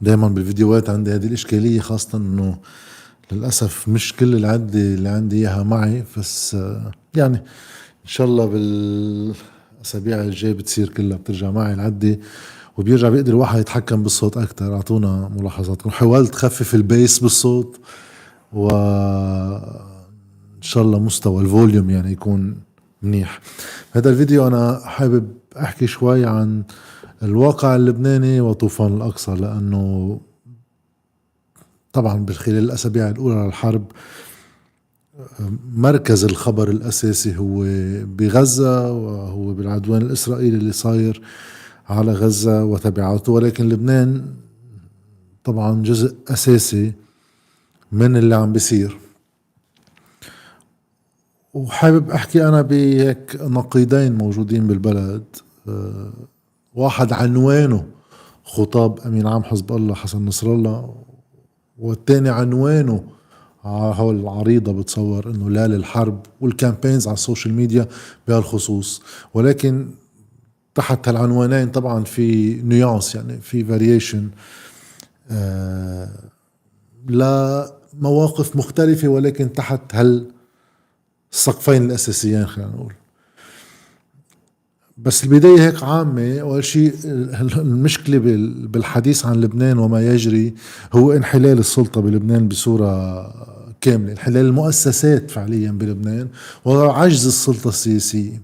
دائما بالفيديوهات عندي هذه الإشكالية خاصة إنه للأسف مش كل العده اللي عندي إياها معي بس يعني إن شاء الله بالأسابيع الجاية بتصير كلها بترجع معي العده وبيرجع بيقدر الواحد يتحكم بالصوت أكثر أعطونا ملاحظاتكم حاولت خفف ال bass بالصوت و إن شاء الله مستوى ال volume يعني يكون منيح. هذا الفيديو أنا حابب أحكي شوي عن الواقع اللبناني وطوفان الأقصى لأنه طبعا خلال الأسابيع الأولى للحرب مركز الخبر الأساسي هو بغزة وهو بالعدوان الإسرائيلي اللي صاير على غزة وتبعاته. ولكن لبنان طبعا جزء أساسي من اللي عم بيصير. وحابب أحكي أنا بهيك نقيضين موجودين بالبلد. أه واحد عنوانه. خطاب أمين عام حزب الله حسن نصر الله. والثاني عنوانه هول العريضة بتصور إنه لا للحرب وال campaigns على ال social media بهالخصوص. ولكن تحت هالعنوانين طبعا في nuances يعني في variation آه لمواقف مختلفة ولكن تحت هال السقفين الأساسيين خلينا نقول. بس البداية هيك عامة أول شيء المشكلة بالحديث عن لبنان وما يجري هو انحلال السلطة بلبنان بصورة كاملة. انحلال المؤسسات فعليا بلبنان وعجز السلطة السياسية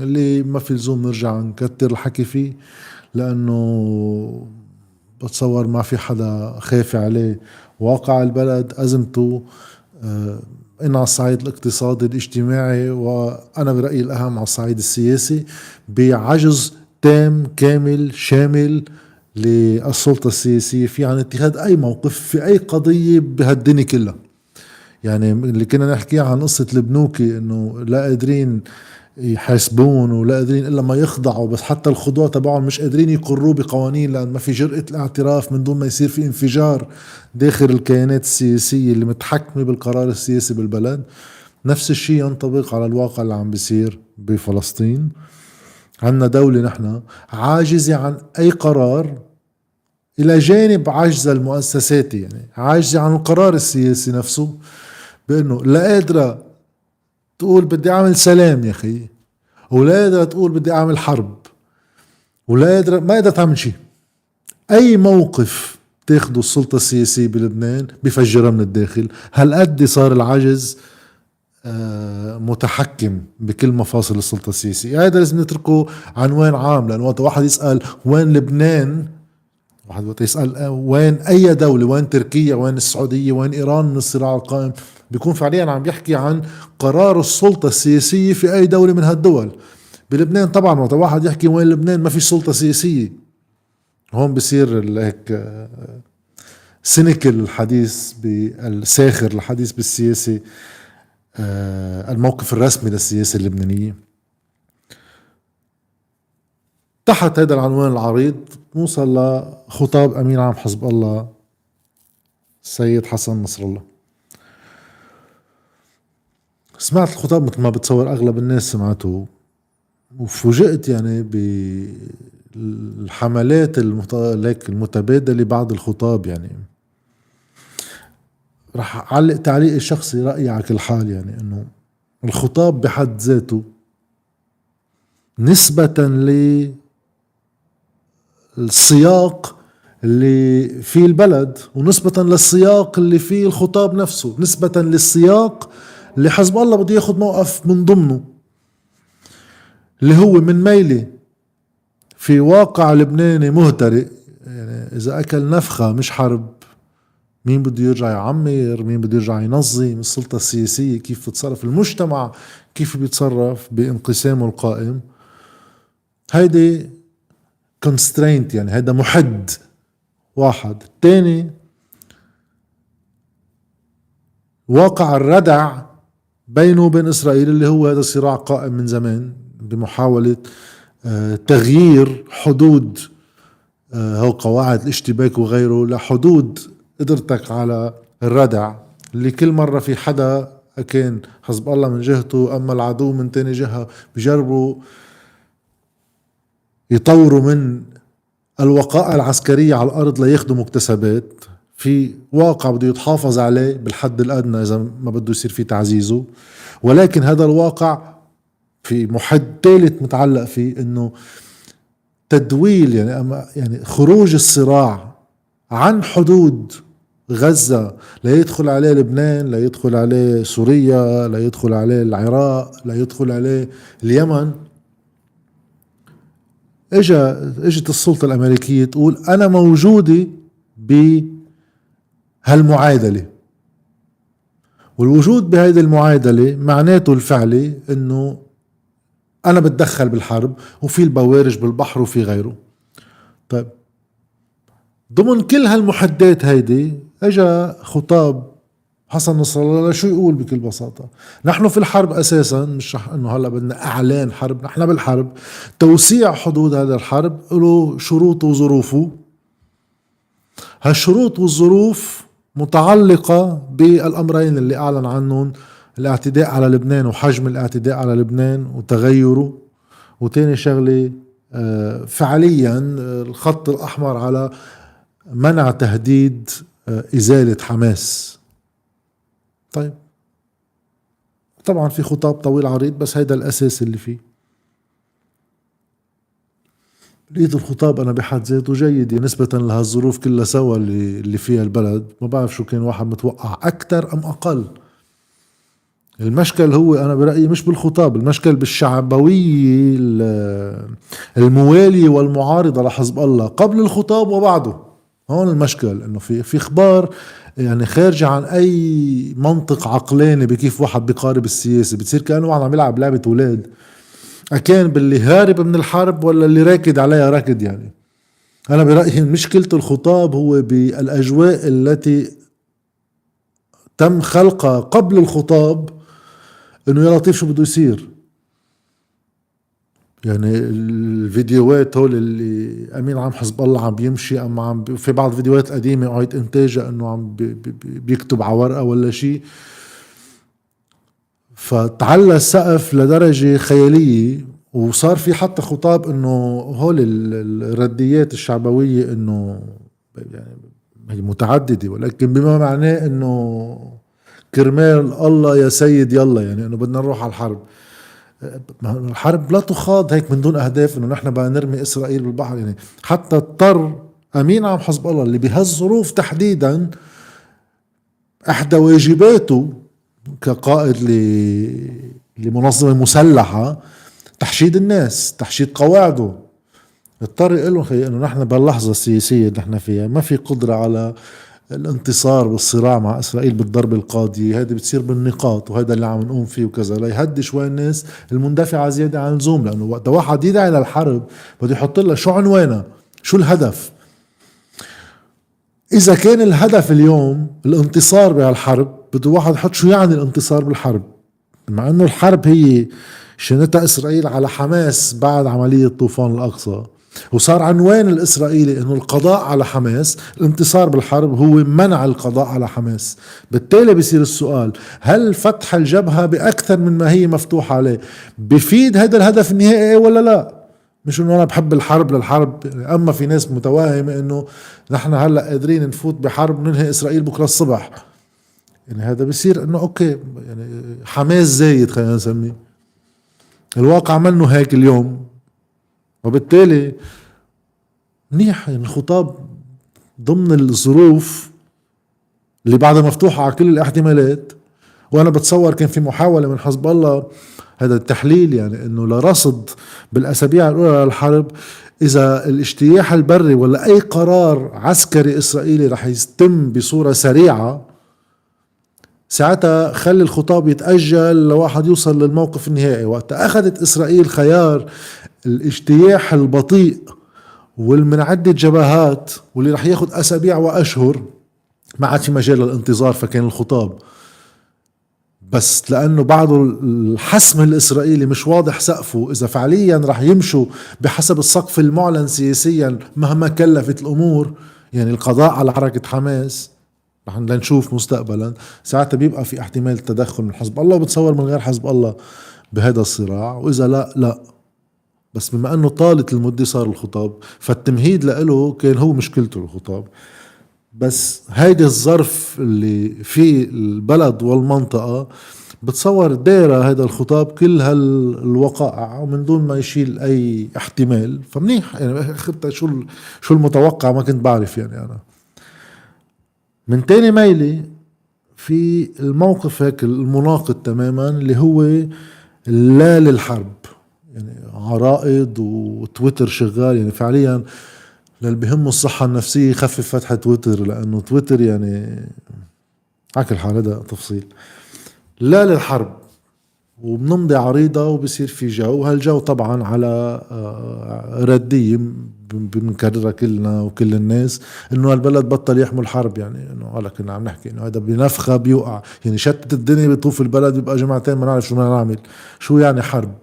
اللي ما في لزوم نرجع نكتر الحكي فيه لأنه بتصور ما في حدا خايف عليه. واقع البلد أزمته آه، إن على الصعيد الاقتصادي الاجتماعي وأنا برأيي الأهم على الصعيد السياسي بعجز تام كامل شامل للسلطة السياسية. في عن اتخاذ أي موقف في أي قضية بهالدنيا كلها. يعني اللي كنا نحكي عن قصة البنوكي إنه لا قادرين يحاسبون ولا قادرين إلا ما يخضعوا بس حتى الخضوع تبعهم مش قادرين يقروه بقوانين لأن ما في جرأة الاعتراف من دون ما يصير في انفجار داخل الكيانات السياسية اللي متحكمة بالقرار السياسي بالبلد. نفس الشيء ينطبق على الواقع اللي عم بيصير بفلسطين. عندنا دولة نحن عاجزة عن أي قرار إلى جانب عجز المؤسساتي يعني عاجزة عن القرار السياسي نفسه بأنه لا قادرة تقول بدي أعمل سلام يا أخي ولا قادرة تقول بدي أعمل حرب ولا قادرة ما قادرة تعمل شيء. أي موقف تاخده السلطة السياسية بلبنان بفجرها من الداخل. هالقد صار العجز آه، متحكم بكل مفاصل السلطة السياسية. هذا لازم نتركه عنوان عام لأنه وقت واحد يسأل وين لبنان واحد وقت يسأل آه، وين أي دولة وين تركيا وين السعودية وين إيران من الصراع القائم. بيكون فعليا عم يحكي عن قرار السلطة السياسية في أي دولة من هالدول. بلبنان طبعا وقت واحد يحكي وين لبنان ما في سلطة سياسية. هون بصير هيك سينيكل الحديث بالساخر الحديث بالسياسة آه، الموقف الرسمي للسياسة اللبنانية. تحت هذا العنوان العريض نوصل لخطاب أمين عام حزب الله السيد حسن نصر الله سمعت الخطاب مثل ما بتصور أغلب الناس سمعته. وفوجئت يعني بالحملات المتبادلة بعد الخطاب يعني. رح أعلق تعليقي الشخصي رأيي على كل حال يعني إنه الخطاب بحد ذاته نسبة للسياق اللي في البلد ونسبة للسياق اللي فيه الخطاب نفسه. نسبة للسياق اللي حزب الله بده ياخذ موقف من ضمنه اللي هو من ميلة في واقع لبناني مهترئ. يعني إذا أكل نفخة مش حرب مين بده يرجع يعمر؟ مين بده يرجع ينظم؟ السلطة السياسية كيف تتصرف؟ المجتمع كيف بيتصرف بانقسامه القائم؟ هيدي constraint يعني هيدا محد واحد. الثاني واقع الردع بينه وبين إسرائيل اللي هو هذا الصراع قائم من زمان بمحاولة آه، تغيير حدود آه، هو قواعد الاشتباك وغيره لحدود قدرتك على الردع اللي كل مرة في حدا كان حزب الله من جهته أما العدو من تاني جهة بجربوا يطوروا من الوقائع العسكرية على الأرض لياخدوا مكتسبات في واقع بده يتحافظ عليه بالحد الأدنى إذا ما بده يصير في تعزيزه. ولكن هذا الواقع في محد ثالث متعلق فيه إنه تدويل يعني يعني خروج الصراع عن حدود غزة لا يدخل عليه لبنان لا يدخل عليه سوريا لا يدخل عليه العراق لا يدخل عليه اليمن. اجا إجت السلطة الأمريكية تقول أنا موجودة بهالمعادلة والوجود بهذه المعادلة معناته الفعلي إنه أنا بتدخل بالحرب وفي البوارج بالبحر وفي غيره. طيب ضمن كل هالمحدات هيدي إجا خطاب حسن نصر الله شو يقول بكل بساطة؟ نحن في الحرب أساسا مش رح أنه هلأ بدنا إعلان حرب نحن بالحرب توسيع حدود هذا الحرب له شروط وظروفه. هالشروط والظروف متعلقة بالأمرين اللي أعلن عنهم الاعتداء على لبنان وحجم الاعتداء على لبنان وتغيره. وتاني شغلة آه، فعليا الخط الأحمر على منع تهديد آه، إزالة حماس. طيب. طبعا في خطاب طويل عريض بس هيدا الأساس اللي فيه. لقيت الخطاب أنا بحد ذاته جيد نسبة لهالظروف كلها سوا اللي اللي فيها البلد. ما بعرف شو كان واحد متوقع أكثر أم أقل؟ المشكل هو أنا برأيي مش بالخطاب المشكل بالشعبوية الموالية والمعارضة لحزب الله قبل الخطاب وبعده. هون المشكل إنه في في أخبار يعني خارجه عن أي منطق عقلاني بكيف واحد بيقارب السياسة. بتصير كأنه واحد عم يلعب لعبة أولاد أكان باللي هارب من الحرب ولا اللي راكد عليها ركض يعني؟ أنا برأيي مشكلة الخطاب هو بالأجواء التي تم خلقها قبل الخطاب إنه يا لطيف شو بده يصير. يعني الفيديوهات هول اللي أمين عام حزب الله عم بيمشي أم عم في بعض الفيديوهات القديمه قعد إنتاجها إنه عم بي بيكتب على ورقة ولا شيء. فتعلى السقف لدرجة خيالية وصار في حتى خطاب إنه هول الرديات الشعبوية إنه يعني هي متعددة ولكن بما معناه إنه كرمال الله يا سيد يلا يعني إنه بدنا نروح على الحرب. الحرب لا تخاض هيك من دون أهداف إنه نحن بدنا نرمي إسرائيل بالبحر يعني حتى اضطر أمين عام حزب الله اللي بهالظروف تحديدا إحدى واجباته كقائد لمنظمة مسلحة تحشيد الناس تحشيد قواعده. اضطر يقول لهم إنه نحن باللحظة السياسية اللي نحن فيها ما في قدرة على الانتصار بالصراع مع إسرائيل بالضرب القاضي هذه بتصير بالنقاط وهذا اللي عم نقوم فيه وكذا. ليهدي شوي الناس المندفعة زيادة عن اللزوم لأنه وقت واحد يدعي للحرب بده يحط لها شو عنوانها شو الهدف. إذا كان الهدف اليوم الانتصار بهالحرب بده واحد يحط شو يعني الانتصار بالحرب؟ مع إنه الحرب هي شنتها إسرائيل على حماس بعد عملية طوفان الأقصى. وصار عنوان الإسرائيلي إنه القضاء على حماس الانتصار بالحرب هو منع القضاء على حماس. بالتالي بصير السؤال هل فتح الجبهة بأكثر من ما هي مفتوحة عليه بفيد هذا الهدف النهائي ولا لا؟ مش إنه أنا بحب الحرب للحرب أما في ناس متوهمة إنه نحن هلأ قادرين نفوت بحرب ننهي إسرائيل بكرة الصبح. يعني هذا بصير إنه أوكي يعني حماس زايد خلينا نسميه. الواقع منه هيك اليوم وبالتالي منيح يعني الخطاب ضمن الظروف اللي بعدها مفتوحة على كل الاحتمالات. وأنا بتصور كان في محاولة من حزب الله هذا التحليل يعني إنه لرصد بالأسابيع الأولى للحرب إذا الاجتياح البري ولا أي قرار عسكري إسرائيلي رح يتم بصورة سريعة ساعتها خلي الخطاب يتأجل لواحد يوصل للموقف النهائي. وقت أخذت إسرائيل خيار الاجتياح البطيء والمن عدة جبهات واللي رح ياخد أسابيع وأشهر ما عاد في مجال للانتظار فكان الخطاب. بس لأنه بعد الحسم الإسرائيلي مش واضح سقفه. إذا فعليا رح يمشوا بحسب السقف المعلن سياسيا مهما كلفت الأمور يعني القضاء على حركة حماس. رح لنشوف مستقبلا. ساعتها بيبقى في احتمال تدخل من حزب الله وبتصور من غير حزب الله بهذا الصراع. وإذا لا لا. بس بما أنه طالت المده صار الخطاب فالتمهيد له كان هو مشكلته الخطاب. بس هيدي الظرف اللي في البلد والمنطقة بتصور دايرة هذا الخطاب كل هالوقائع ومن دون ما يشيل أي احتمال. فمنيح يعني شو شو المتوقع؟ ما كنت بعرف يعني أنا. من تاني ميلي في الموقف هيك المناقض تماما اللي هو لا للحرب. يعني عرائض وتويتر شغال يعني فعليا للي بهمه الصحة النفسية يخفف فتحة تويتر لأنه تويتر يعني على كل حال هذا تفصيل. لا للحرب. وبنمضي عريضة وبصير في جو. وهالجو طبعا على آه، ردية بنكررها كلنا وكل الناس إنه البلد بطل يحمل حرب. يعني إنه هلا كنا عم نحكي إنه هذا بنفخة بيوقع. يعني شتت الدنيا بيطوف البلد بيبقى جماعتين ما نعرف شو بدنا نعمل. شو يعني حرب؟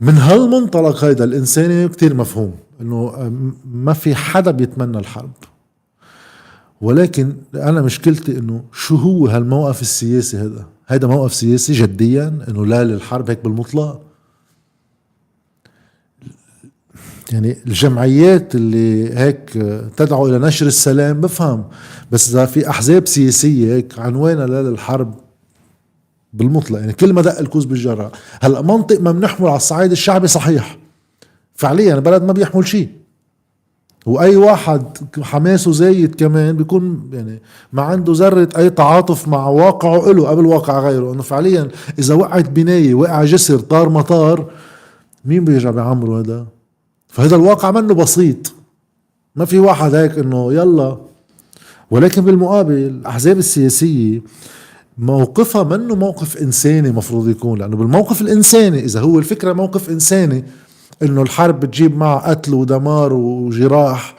من هالمنطلق هيدا الانساني كتير مفهوم إنه آه، ما في حدا بيتمنى الحرب. ولكن أنا مشكلتي إنه شو هو هالموقف السياسي هذا هيدا موقف سياسي جديا إنه لا للحرب هيك بالمطلق. يعني الجمعيات اللي هيك تدعو إلى نشر السلام بفهم. بس إذا في أحزاب سياسية هيك عنوانها لا للحرب بالمطلق؟ يعني كل ما دق الكوز بالجرة هلأ منطق ما بنحمل على الصعيد الشعبي صحيح. فعليا البلد ما بيحمل شيء. وأي واحد حماسه زايد كمان بيكون يعني ما عنده ذرة أي تعاطف مع واقعه له قبل واقع غيره. إنه فعليا إذا وقعت بناية وقع جسر طار مطار مين بيرجع بيعمره هذا؟ فهذا الواقع منه بسيط. ما في واحد هيك إنه يلا. ولكن بالمقابل الأحزاب السياسية موقفها منه موقف إنساني مفروض يكون لأنه بالموقف الإنساني إذا هو الفكرة موقف إنساني إنه الحرب بتجيب معها قتل ودمار وجراح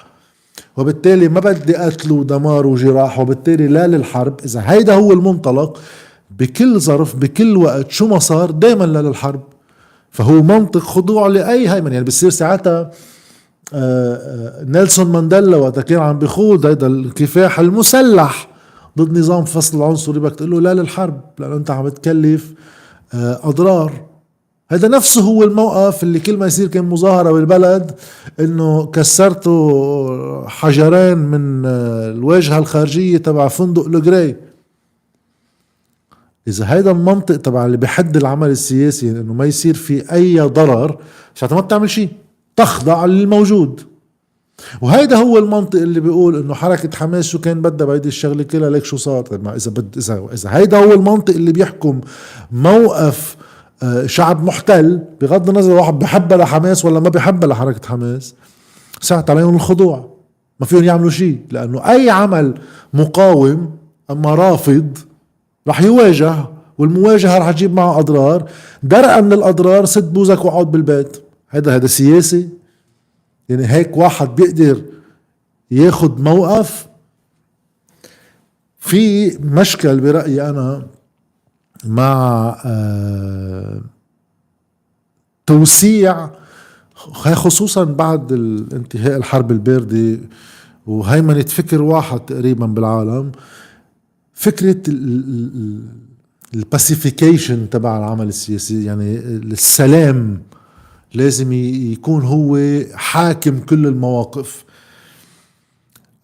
وبالتالي ما بدي قتل ودمار وجراح وبالتالي لا للحرب. إذا هيدا هو المنطلق بكل ظرف بكل وقت شو ما صار دائما لا للحرب. فهو منطق خضوع لأي هيمنه يعني بصير ساعتها آه، آه، نيلسون مانديلا وقت كان عم بخوض هيدا الكفاح المسلح ضد نظام فصل العنصري. بدك تقول له لا للحرب لأنه أنت عم تكلف آه، أضرار. هذا نفسه هو الموقف اللي كل ما يصير كان مظاهرة بالبلد إنه كسرتوا حجرين من الواجهة الخارجية تبع فندق لوغري. إذا هيدا المنطق تبع اللي بحد العمل السياسي إنه ما يصير في أي ضرر ساعتها ما بتعمل شيء تخضع للموجود. وهيدا هو المنطق اللي بيقول إنه حركة حماس شو كان بدها بهيدي الشغلة كلها ليك شو صار؟ طيب ما إذا بد اذا إذا هيدا هو المنطق اللي بيحكم موقف آه، شعب محتل بغض النظر واحد بحبها لحماس ولا ما بحبها لحركة حماس ساعت عليهم الخضوع. ما فيهم يعملوا شيء لأنه أي عمل مقاوم أما رافض رح يواجه والمواجهة رح تجيب معه أضرار. درءا من الأضرار سد بوزك وقعد بالبيت. هذا هذا سياسي. يعني هيك واحد بيقدر ياخد موقف. في مشكل برأيي أنا. مع آه توسيع خصوصا بعد انتهاء الحرب الباردة وهيمنة فكر واحد تقريبا بالعالم فكرة الباسيفيكيشن تبع العمل السياسي يعني السلام لازم يكون هو حاكم كل المواقف.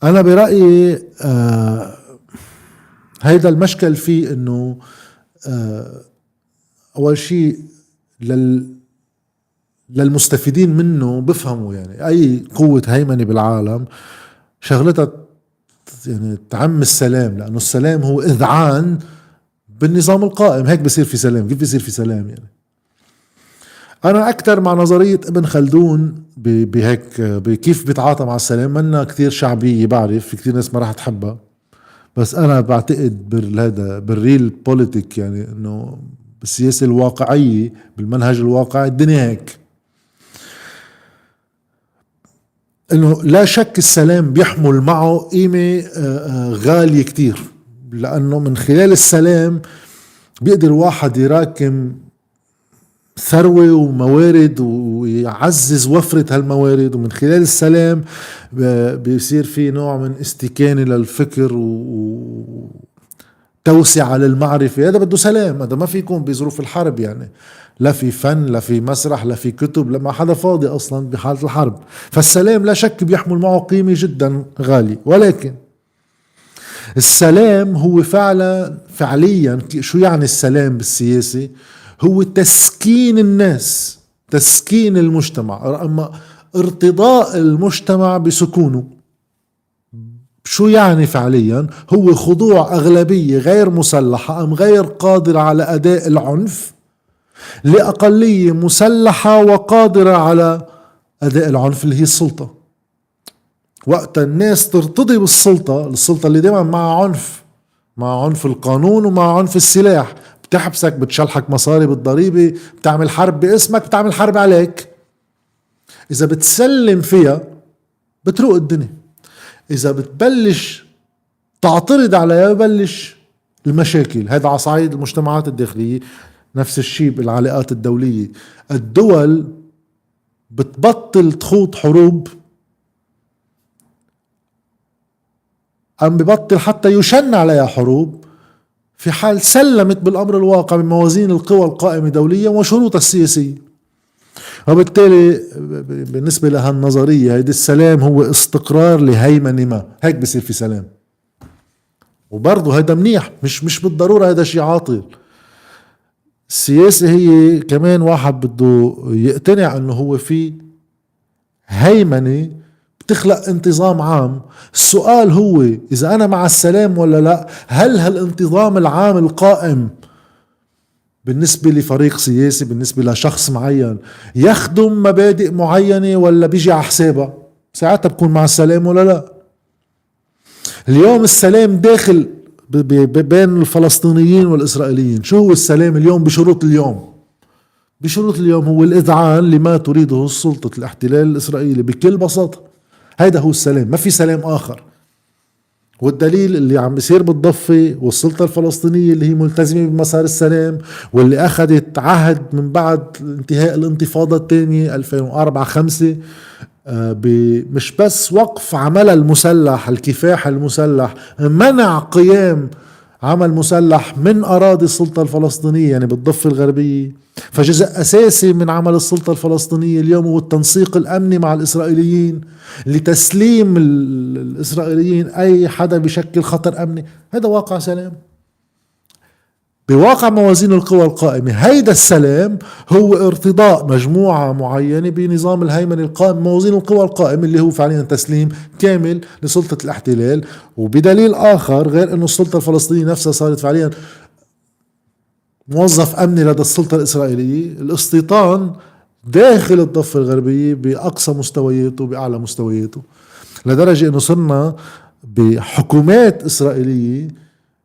أنا برأيي آه هيدا المشكل فيه إنه أول شيء لل للمستفيدين منه بفهموا يعني أي قوة هيمنة بالعالم شغلتها يعني تعم السلام لأنه السلام هو إذعان بالنظام القائم هيك بصير في سلام كيف بصير في سلام يعني؟ أنا أكثر مع نظرية ابن خلدون بهيك بكيف بيتعاطى مع السلام منا كثير شعبيه بعرف في كثير ناس ما راح تحبها. بس أنا بعتقد بالهذا بالريل بوليتيك يعني إنه بالسياسة الواقعية بالمنهج الواقعي الدنيا هيك. إنه لا شك السلام بيحمل معه قيمة آه، آه، غالية كتير لأنه من خلال السلام بيقدر واحد يراكم ثروة وموارد ويعزز وفرة هالموارد. ومن خلال السلام بيصير في نوع من استكانة للفكر و توسعة للمعرفة. هذا بده سلام. هذا ما في يكون بظروف الحرب يعني. لا في فن لا في مسرح لا في كتب لما حدا فاضي أصلا بحالة الحرب. فالسلام لا شك بيحمل معه قيمة جدا غالية. ولكن السلام هو فعلا فعليا شو يعني السلام بالسياسة؟ هو تسكين الناس تسكين المجتمع أما ارتضاء المجتمع بسكونه. شو يعني فعليا؟ هو خضوع أغلبية غير مسلحة أم غير قادرة على أداء العنف؟ لأقلية مسلحة وقادرة على أداء العنف اللي هي السلطة. وقت الناس ترتضي بالسلطة السلطة اللي دائما مع عنف مع عنف القانون ومع عنف السلاح بتحبسك بتشلحك مصاري بالضريبة بتعمل حرب باسمك بتعمل حرب عليك. إذا بتسلم فيها بتروق الدنيا. إذا بتبلش تعترض عليها ببلش المشاكل. هذا على صعيد المجتمعات الداخلية. نفس الشيء بالعلاقات الدولية. الدول بتبطل تخوض حروب. أم ببطل حتى يشن عليها حروب. في حال سلمت بالأمر الواقع من موازين القوى القائمة دوليا وشروطها السياسية. وبالتالي بالنسبة لهالنظرية هيدي السلام هو استقرار لهيمنة ما. هيك بصير في سلام. وبرضه هيدا منيح مش مش بالضرورة هيدا شيء عاطل. السياسة هي كمان واحد بده يقتنع إنه هو في هيمنة بتخلق انتظام عام. السؤال هو إذا أنا مع السلام ولا لا هل هالانتظام العام القائم بالنسبة لفريق سياسي بالنسبة لشخص معين يخدم مبادئ معينة ولا بيجي على حسابها؟ ساعتها بكون مع السلام ولا لا؟ اليوم السلام داخل بين الفلسطينيين والإسرائيليين. شو هو السلام اليوم؟ بشروط اليوم. بشروط اليوم هو الإذعان لما تريده السلطة الاحتلال الإسرائيلي بكل بساطة. هيدا هو السلام ما في سلام آخر. والدليل اللي عم بيصير بالضفة والسلطة الفلسطينية اللي هي ملتزمة بمسار السلام واللي أخذت عهد من بعد انتهاء الانتفاضة الثانية 2004 5 آه، مش بس وقف عملها المسلح الكفاح المسلح منع قيام عمل مسلح من أراضي السلطة الفلسطينية يعني بالضفة الغربية. فجزء أساسي من عمل السلطة الفلسطينية اليوم هو التنسيق الأمني مع الإسرائيليين لتسليم الإسرائيليين أي حدا بشكل خطر أمني. هذا واقع سلام بواقع موازين القوى القائمة. هيدا السلام هو ارتضاء مجموعة معينة بنظام الهيمنة القائم موازين القوى القائمة اللي هو فعليا تسليم كامل لسلطة الاحتلال. وبدليل آخر غير أنه السلطة الفلسطينية نفسها صارت فعليا موظف أمني لدى السلطة الإسرائيلية الاستيطان داخل الضفة الغربية بأقصى مستوياته بأعلى مستوياته لدرجة أنه صرنا بحكومات إسرائيلية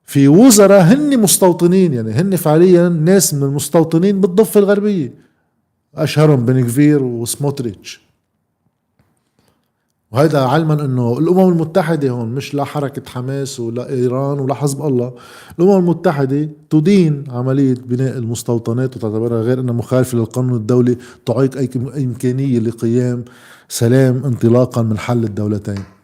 في وزراء هن مستوطنين يعني هن فعليا ناس من المستوطنين بالضفة الغربية. أشهرهم بن كفير وسموتريتش. وهذا علما إنه الأمم المتحدة هون مش لا حركة حماس ولا إيران ولا حزب الله. الأمم المتحدة تدين عملية بناء المستوطنات وتعتبرها غير إنها مخالفة للقانون الدولي تعيق أي إمكانية لقيام سلام انطلاقا من حل الدولتين.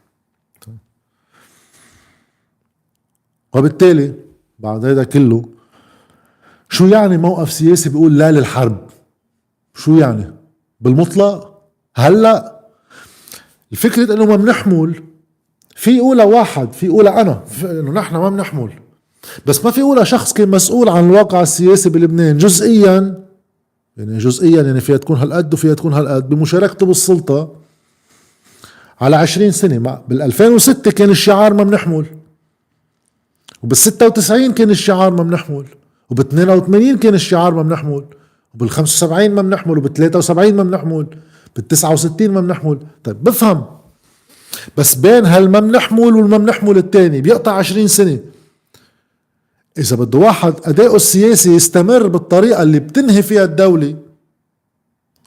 وبالتالي بعد هذا كله شو يعني موقف سياسي بيقول لا للحرب؟ شو يعني؟ بالمطلق؟ هلا الفكرة إنه ما بنحمل. في أولى واحد في أولى أنا إنه نحن ما بنحمل. بس ما في أولى شخص كان مسؤول عن الواقع السياسي بلبنان جزئيا. يعني جزئيا يعني فيها تكون هالقد وفيها تكون هالقد. بمشاركته بالسلطة على عشرين سنة بال 2006 كان الشعار ما بنحمل. وبال 96 كان الشعار ما بنحمل وبال 82 كان الشعار ما بنحمل وبال 75 ما بنحمل وبال 73 ما بنحمل بال 69 ما بنحمل طيب بفهم. بس بين هالما بنحمل والما بنحمل الثاني بيقطع 20 سنة. إذا بده واحد أداؤه السياسي يستمر بالطريقة اللي بتنهي فيها الدولة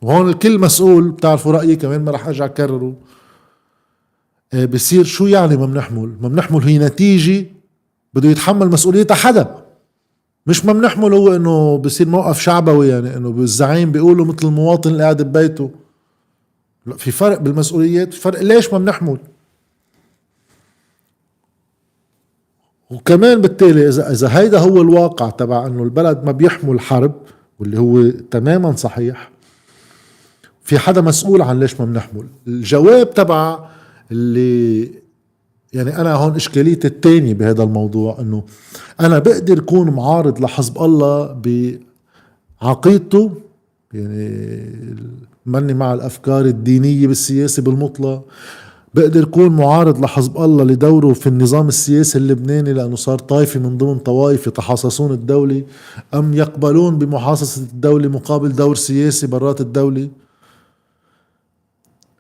وهون الكل مسؤول بتعرفوا رأيي كمان ما رح أرجع أكرره. إيه، بصير شو يعني ما بنحمل ما بنحمل هي نتيجة بده يتحمل مسؤوليتها حدا. مش ما بنحمل هو إنه بصير موقف شعبوي يعني إنه الزعيم بيقولوا مثل المواطن اللي قاعد ببيته. لا في فرق بالمسؤوليات في فرق ليش ما بنحمل وكمان بالتالي إذا إذا هيدا هو الواقع تبع إنه البلد ما بيحمل حرب واللي هو تماما صحيح في حدا مسؤول عن ليش ما بنحمل الجواب تبع اللي يعني أنا هون إشكاليتي الثانية بهذا الموضوع إنه أنا بقدر اكون معارض لحزب الله بعقيدته يعني ماني مع الأفكار الدينية بالسياسة بالمطلق بقدر اكون معارض لحزب الله لدوره في النظام السياسي اللبناني لأنه صار طائفة من ضمن طوائف يتحاصصون الدولة أم يقبلون بمحاصصة الدولة مقابل دور سياسي برات الدولة.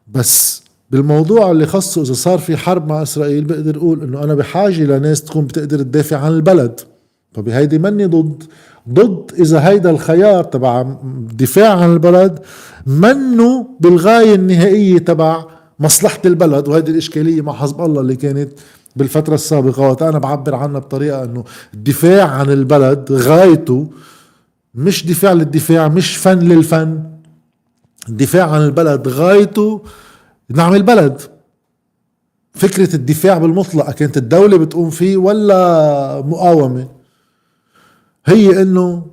بس بالموضوع اللي خصه إذا صار في حرب مع إسرائيل بقدر أقول إنه أنا بحاجة لناس تكون بتقدر تدافع عن البلد. فبهيدي مني ضد ضد إذا هيدا الخيار تبع الدفاع عن البلد منه بالغاية النهائية تبع مصلحة البلد. وهيدي الإشكالية مع حزب الله اللي كانت بالفترة السابقة وقت أنا بعبر عنها بطريقة أنه الدفاع عن البلد غايته مش دفاع للدفاع مش فن للفن. الدفاع عن البلد غايته نعمل بلد فكرة الدفاع بالمطلق كانت الدولة بتقوم فيه ولا مقاومة؟ هي إنه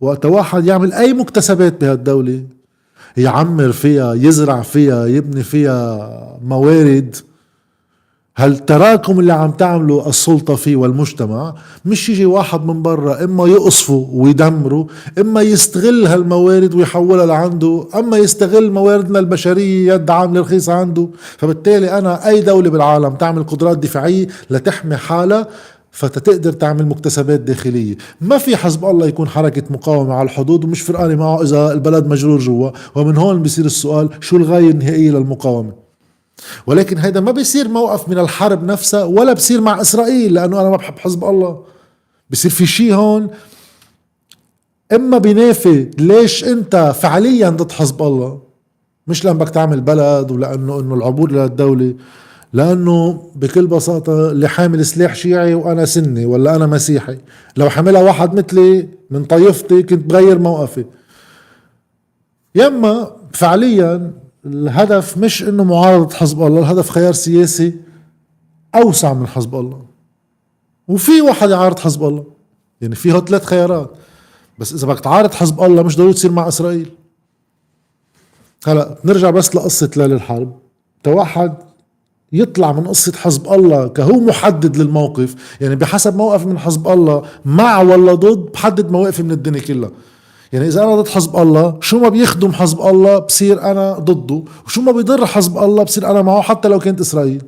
وقت واحد يعمل أي مكتسبات بهالدولة يعمر فيها يزرع فيها يبني فيها موارد. هالتراكم اللي عم تعمله السلطة فيه والمجتمع؟ مش يجي واحد من برا إما يقصفه ويدمره إما يستغل هالموارد ويحولها لعنده أما يستغل مواردنا البشرية يد عاملة رخيصة عنده. فبالتالي أنا أي دولة بالعالم تعمل قدرات دفاعية لتحمي حالها فتتقدر تعمل مكتسبات داخلية. ما في حزب الله يكون حركة مقاومة على الحدود ومش فرقانة معه إذا البلد مجرور جوا. ومن هون بصير السؤال شو الغاية النهائية للمقاومة؟ ولكن هيدا ما بيصير موقف من الحرب نفسها ولا بصير مع إسرائيل لأنه أنا ما بحب حزب الله. بصير في شيء هون. إما بينافي ليش أنت فعليا ضد حزب الله؟ مش لأن بدك تعمل بلد ولأنه إنه العبور للدوله لأنه بكل بساطة اللي حامل سلاح شيعي وأنا سني ولا أنا مسيحي. لو حملها واحد مثلي من طائفتي كنت بغير موقفي. يما فعليا الهدف مش إنه معارضة حزب الله الهدف خيار سياسي أوسع من حزب الله. وفي واحد يعارض حزب الله. يعني فيه ثلاث خيارات. بس إذا بدك تعارض حزب الله مش ضروري تصير مع إسرائيل. هلا نرجع بس لقصة ليلة الحرب. واحد يطلع من قصة حزب الله كهو محدد للموقف. يعني بحسب موقف من حزب الله مع ولا ضد بحدد مواقفي من الدنيا كلها. يعني إذا أنا ضد حزب الله شو ما بيخدم حزب الله بصير أنا ضده وشو ما بيضر حزب الله بصير أنا معه حتى لو كانت إسرائيل.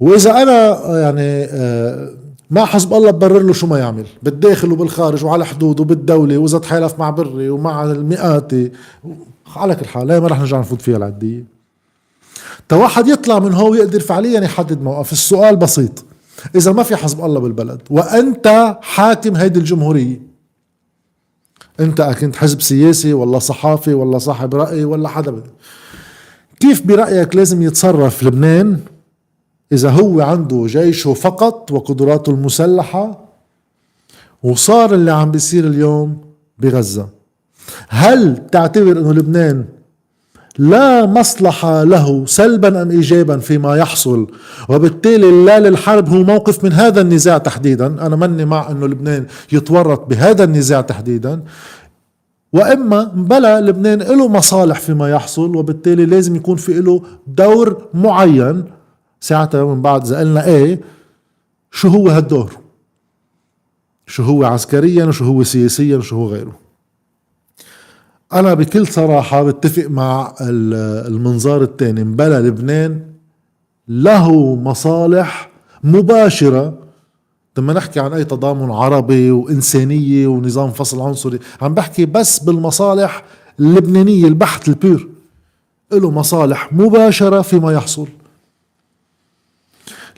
وإذا أنا يعني آه، مع حزب الله ببرر له شو ما يعمل بالداخل وبالخارج وعلى حدود وبالدولة وإذا تحالف مع بري ومع المئات على كل حال ما رح نرجع نفوت فيها العدية واحد يطلع من هو يقدر فعليا يحدد موقف. السؤال بسيط إذا ما في حزب الله بالبلد وأنت حاكم هيدي الجمهورية انت كنت حزب سياسي ولا صحافي ولا صاحب رأي ولا حدا كيف برأيك لازم يتصرف لبنان إذا هو عنده جيشه فقط وقدراته المسلحة وصار اللي عم بيصير اليوم بغزة؟ هل تعتبر أنه لبنان لا مصلحة له سلبا أم إيجابا فيما يحصل. وبالتالي لا للحرب هو موقف من هذا النزاع تحديدا. أنا مني مع أنه لبنان يتورط بهذا النزاع تحديدا. وإما بلا لبنان له مصالح فيما يحصل وبالتالي لازم يكون في له دور معين. ساعتها من بعد إذا قلنا إيه شو هو هالدور؟ شو هو عسكريا وشو هو سياسيا وشو هو غيره؟ أنا بكل صراحة بتفق مع المنظار الثاني مبلا لبنان له مصالح مباشرة. لما نحكي عن أي تضامن عربي وإنسانية ونظام فصل عنصري. عم بحكي بس بالمصالح اللبنانية البحث البير. له مصالح مباشرة فيما يحصل.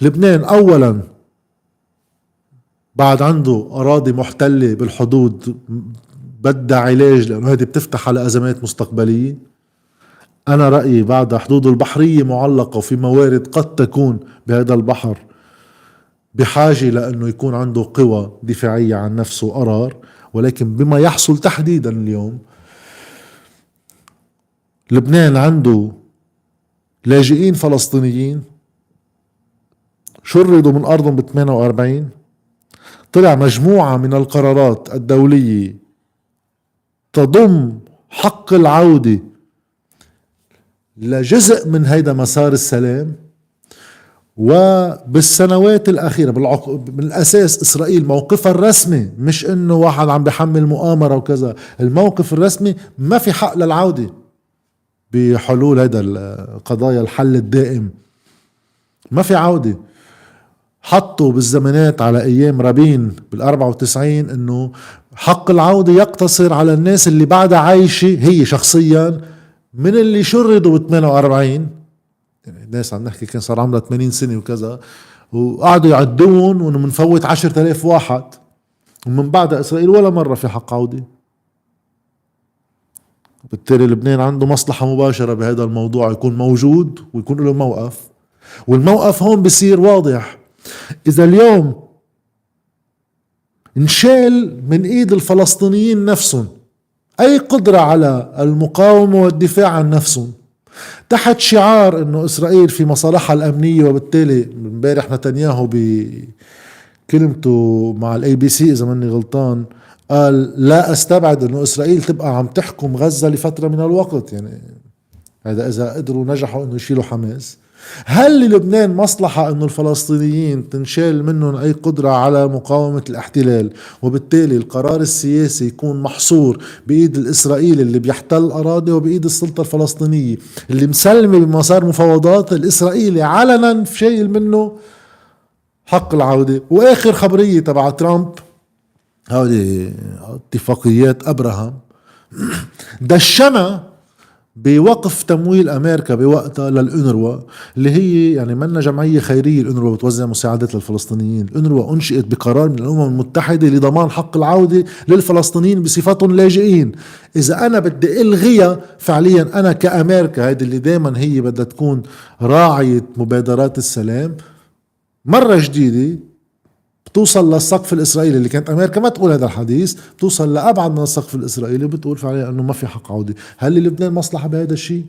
لبنان اولا بعد عنده أراضي محتلة بالحدود بدها علاج لأنه هذه بتفتح على أزمات مستقبلية. أنا رأيي بعد حدوده البحرية معلقة وفي موارد قد تكون بهذا البحر بحاجة لأنه يكون قوة قوى دفاعية عن نفسه وقرار. ولكن بما يحصل تحديدا اليوم لبنان عنده لاجئين فلسطينيين شردوا من أرضهم ب 48 طلع مجموعة من القرارات الدولية تضم حق العودة. لجزء من هيدا مسار السلام وبالسنوات الأخيرة بالعق... بالأساس إسرائيل موقفها الرسمي مش إنه واحد عم بحمل مؤامرة وكذا الموقف الرسمي ما في حق للعودة بحلول هذا القضايا الحل الدائم. ما في عودة. حطوا بالزمانات على أيام رابين بال 94 إنه حق العودة يقتصر على الناس اللي بعدها عايشة هي شخصيا من اللي شردوا ب 48 يعني الناس عم نحكي كان صار عمرها 80 سنة وكذا وقعدوا يعدون وإنه بنفوت 10000 واحد. ومن بعدها إسرائيل ولا مرة في حق عودة. بالتالي لبنان عنده مصلحة مباشرة بهذا الموضوع يكون موجود ويكون له موقف. والموقف هون بصير واضح. إذا اليوم انشال من إيد الفلسطينيين نفسهم. أي قدرة على المقاومة والدفاع عن نفسهم. تحت شعار إنه إسرائيل في مصالحها الأمنية وبالتالي امبارح نتنياهو بكلمته مع ال ABC إذا ماني غلطان قال لا أستبعد إنه إسرائيل تبقى عم تحكم غزة لفترة من الوقت. يعني هذا إذا قدروا نجحوا إنه يشيلوا حماس. هل للبنان مصلحة أن الفلسطينيين تنشال منهم أي قدرة على مقاومة الاحتلال؟ وبالتالي القرار السياسي يكون محصور بإيد الإسرائيلي اللي بيحتل أراضي وبإيد السلطة الفلسطينية اللي مسلمة بمسار مفاوضات الإسرائيلي علنا شايل منه حق العودة. وآخر خبرية تبع ترامب هذه اتفاقيات أبراهام. دشنا بوقف تمويل أمريكا بوقتها للأنروا اللي هي يعني منا جمعية خيرية الأنروا بتوزع مساعدات للفلسطينيين، الأنروا أنشئت بقرار من الأمم المتحدة لضمان حق العودة للفلسطينيين بصفتهم لاجئين، إذا أنا بدي ألغيها فعليا أنا كأمريكا هيدي اللي دائما هي بدها تكون راعية مبادرات السلام. مرة جديدة بتوصل للسقف الإسرائيلي اللي كانت أمريكا ما تقول هذا الحديث بتوصل لأبعد من السقف الإسرائيلي وبتقول فعليا إنه ما في حق عودة. هل للبنان مصلحة بهذا الشيء؟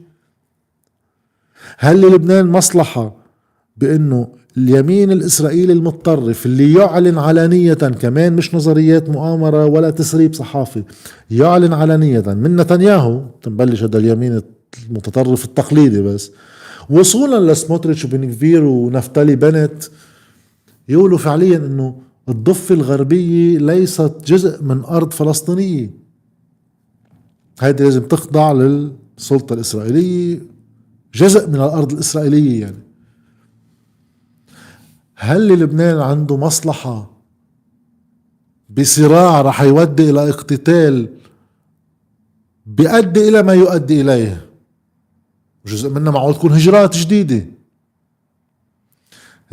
هل للبنان مصلحة بإنه اليمين الإسرائيلي المتطرف اللي يعلن علانية كمان مش نظريات مؤامرة ولا تسريب صحافي يعلن علانية من نتنياهو تنبلش هذا اليمين المتطرف التقليدي بس وصولا لسموتريتش وبنكفير ونفتالي بنت يقولوا فعليا إنه الضفة الغربية ليست جزء من أرض فلسطينية. هيدي لازم تخضع للسلطة الإسرائيلية جزء من الأرض الإسرائيلية يعني. هل لبنان عنده مصلحة بصراع رح يودي إلى اقتتال بيؤدي إلى ما يؤدي إليه؟ جزء منها معقول تكون هجرات جديدة.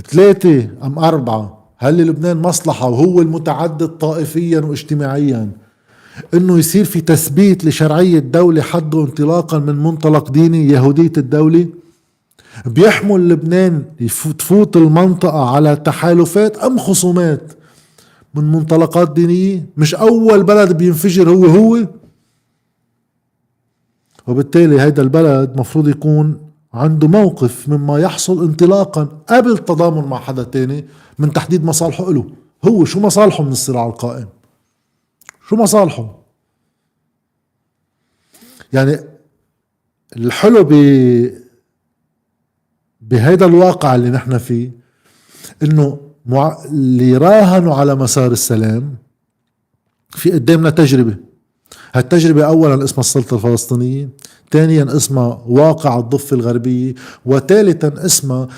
ثلاثة أم أربعة. هل لبنان مصلحة وهو المتعدد طائفيا واجتماعيا؟ إنه يصير في تثبيت لشرعية دولة حد انطلاقا من منطلق ديني يهودية الدولة؟ بيحمل لبنان تفوت المنطقة على تحالفات أم خصومات من منطلقات دينية؟ مش أول بلد بينفجر هو هو. وبالتالي هيدا البلد مفروض يكون عنده موقف مما يحصل انطلاقا قبل التضامن مع حدا تاني من تحديد مصالحه له هو شو مصالحه من الصراع القائم؟ شو مصالحه؟ يعني الحلو ب بهيدا الواقع اللي نحن فيه إنه مع... اللي راهنوا على مسار السلام في قدامنا تجربة. هالتجربة أولا اسمها السلطة الفلسطينية. ثانيا اسمها واقع الضفة الغربية وثالثا اسمها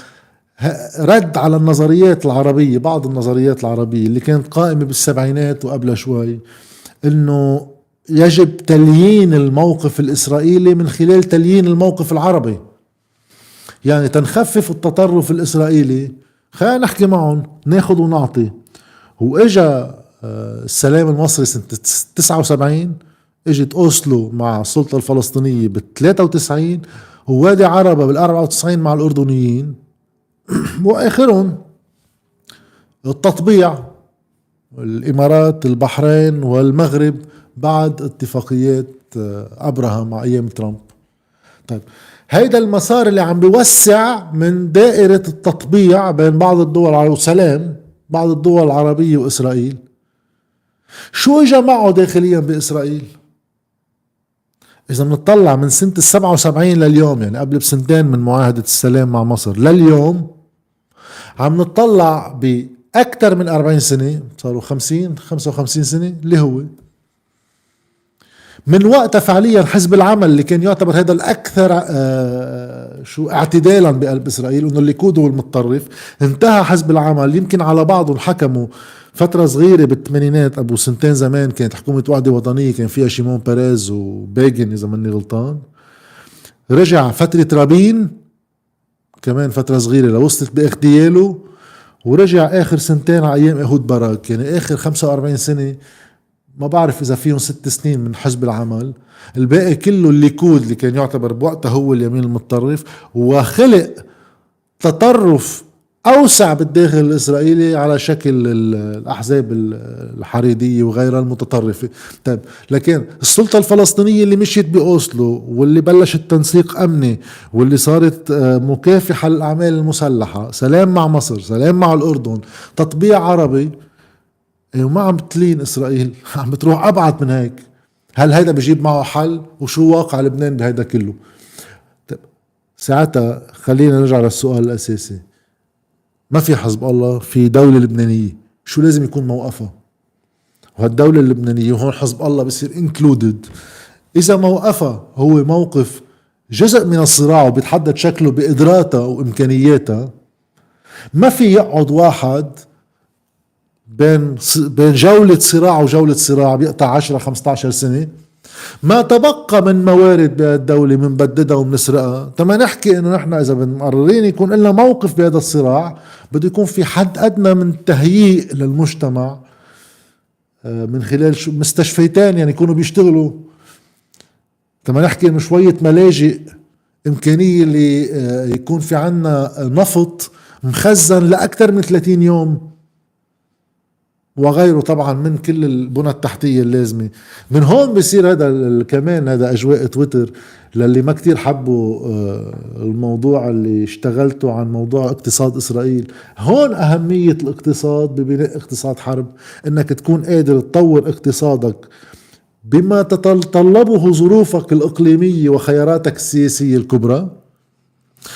رد على النظريات العربية بعض النظريات العربية اللي كانت قائمة بالسبعينات وقبل شوي إنه يجب تليين الموقف الإسرائيلي من خلال تليين الموقف العربي. يعني تنخفف التطرف الإسرائيلي. خلينا نحكي معهم ناخذ ونعطي. وإجا آه، السلام المصري سنة 79 إجت أوسلو مع السلطة الفلسطينية بال 93 ووادي عربة بال 94 مع الأردنيين. وآخرهم التطبيع الإمارات البحرين والمغرب بعد اتفاقيات آه، أبراهام مع أيام ترامب. طيب هيدا المسار اللي عم بيوسع من دائرة التطبيع بين بعض الدول العربية وسلام بعض الدول العربية وإسرائيل. شو اجى معه داخليا بإسرائيل؟ إذا بنطلع من سنة السبعة وسبعين لليوم يعني قبل بسنتين من معاهدة السلام مع مصر لليوم عم نطلع بأكثر من 40 سنة صاروا 50 55 سنة اللي هو. من وقتها فعليا حزب العمل اللي كان يعتبر هذا الأكثر آه شو اعتدالا بقلب إسرائيل انه الليكود هو المتطرف انتهى حزب العمل. يمكن على بعضهم حكموا فترة صغيرة بالثمانينات أبو سنتين زمان كانت حكومة وحدة وطنية كان فيها شيمون بيريز وبيجن إذا ماني غلطان. رجع فترة رابين كمان فترة صغيرة لوصلت باغتياله ورجع آخر سنتين على أيام إيهود باراك يعني آخر 45 سنة ما بعرف إذا فيهم ست سنين من حزب العمل. الباقي كله الليكود اللي كان يعتبر بوقتها هو اليمين المتطرف وخلق تطرف أوسع بالداخل الإسرائيلي على شكل الأحزاب الحريدية وغيرها المتطرفة. طيب لكن السلطة الفلسطينية اللي مشيت بأوسلو واللي بلشت تنسيق أمني واللي صارت آه، مكافحة للأعمال المسلحة سلام مع مصر سلام مع الأردن تطبيع عربي إيه، وما عم تلين إسرائيل عم بتروح أبعد من هيك. هل هيدا بجيب معه حل؟ وشو واقع لبنان بهيدا كله؟ طيب ساعتها خلينا نرجع للسؤال الأساسي. ما في حزب الله في دولة لبنانية. شو لازم يكون موقفها؟ وهالدولة اللبنانية وهون حزب الله بصير انكلودد إذا موقفها هو موقف جزء من الصراع وبيتحدد شكله بقدراتها وإمكانياتها. ما في يقعد واحد بين بين جولة صراع وجولة صراع بيقطع 10 15 سنة. ما تبقى من موارد بهالدولة بنبددها وبنسرقها تما نحكي إنه نحن إذا مقررين يكون لنا موقف بهذا الصراع بده يكون في حد أدنى من تهيئ للمجتمع آه، من خلال مستشفيتين يعني يكونوا بيشتغلوا. تما نحكي إنه شوية ملاجئ إمكانية اللي آه، يكون في عنا نفط مخزن لأكثر من 30 يوم. وغيره طبعا من كل البنى التحتية اللازمة. من هون بصير هذا كمان هذا أجواء تويتر للي ما كتير حبوا آه، الموضوع اللي اشتغلته عن موضوع اقتصاد إسرائيل. هون أهمية الاقتصاد ببناء اقتصاد حرب إنك تكون قادر تطور اقتصادك بما تتطلبه ظروفك الإقليمية وخياراتك السياسية الكبرى.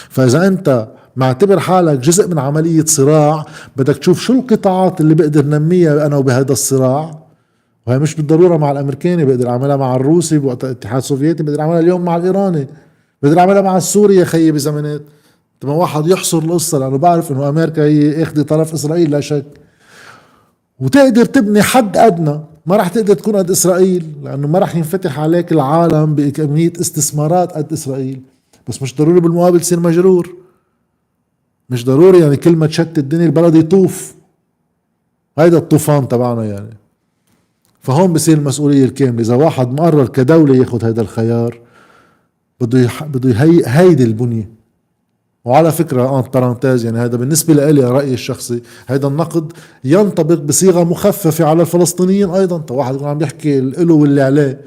فإذا أنت معتبر حالك جزء من عملية صراع. بدك تشوف شو القطاعات اللي بقدر نميها أنا وبهذا الصراع. وهي مش بالضرورة مع الأمريكاني بقدر أعملها مع الروسي بوقت الاتحاد السوفيتي بقدر أعملها اليوم مع الإيراني. بقدر أعملها مع السوري يا خيي بزمانات لما واحد يحصر القصة لأنه بعرف إنه أمريكا هي اخذ طرف إسرائيل لا شك. وتقدر تبني حد أدنى. ما راح تقدر تكون قد إسرائيل لأنه ما راح ينفتح عليك العالم بكمية استثمارات قد إسرائيل. بس مش ضروري بالمقابل تصير مجرور. مش ضروري يعني كل ما تشتت الدنيا البلد يطوف. هيدا الطوفان تبعنا يعني. فهون بصير المسؤولية الكاملة. إذا واحد مقرر كدولة ياخذ هذا الخيار بده يح... بده يهي... هيدي البنية. وعلى فكرة ان بارانتاز يعني هذا بالنسبة لي رأيي الشخصي هذا النقد ينطبق بصيغة مخففة على الفلسطينيين أيضا. طيب واحد يكون عم يحكي له واللي عليه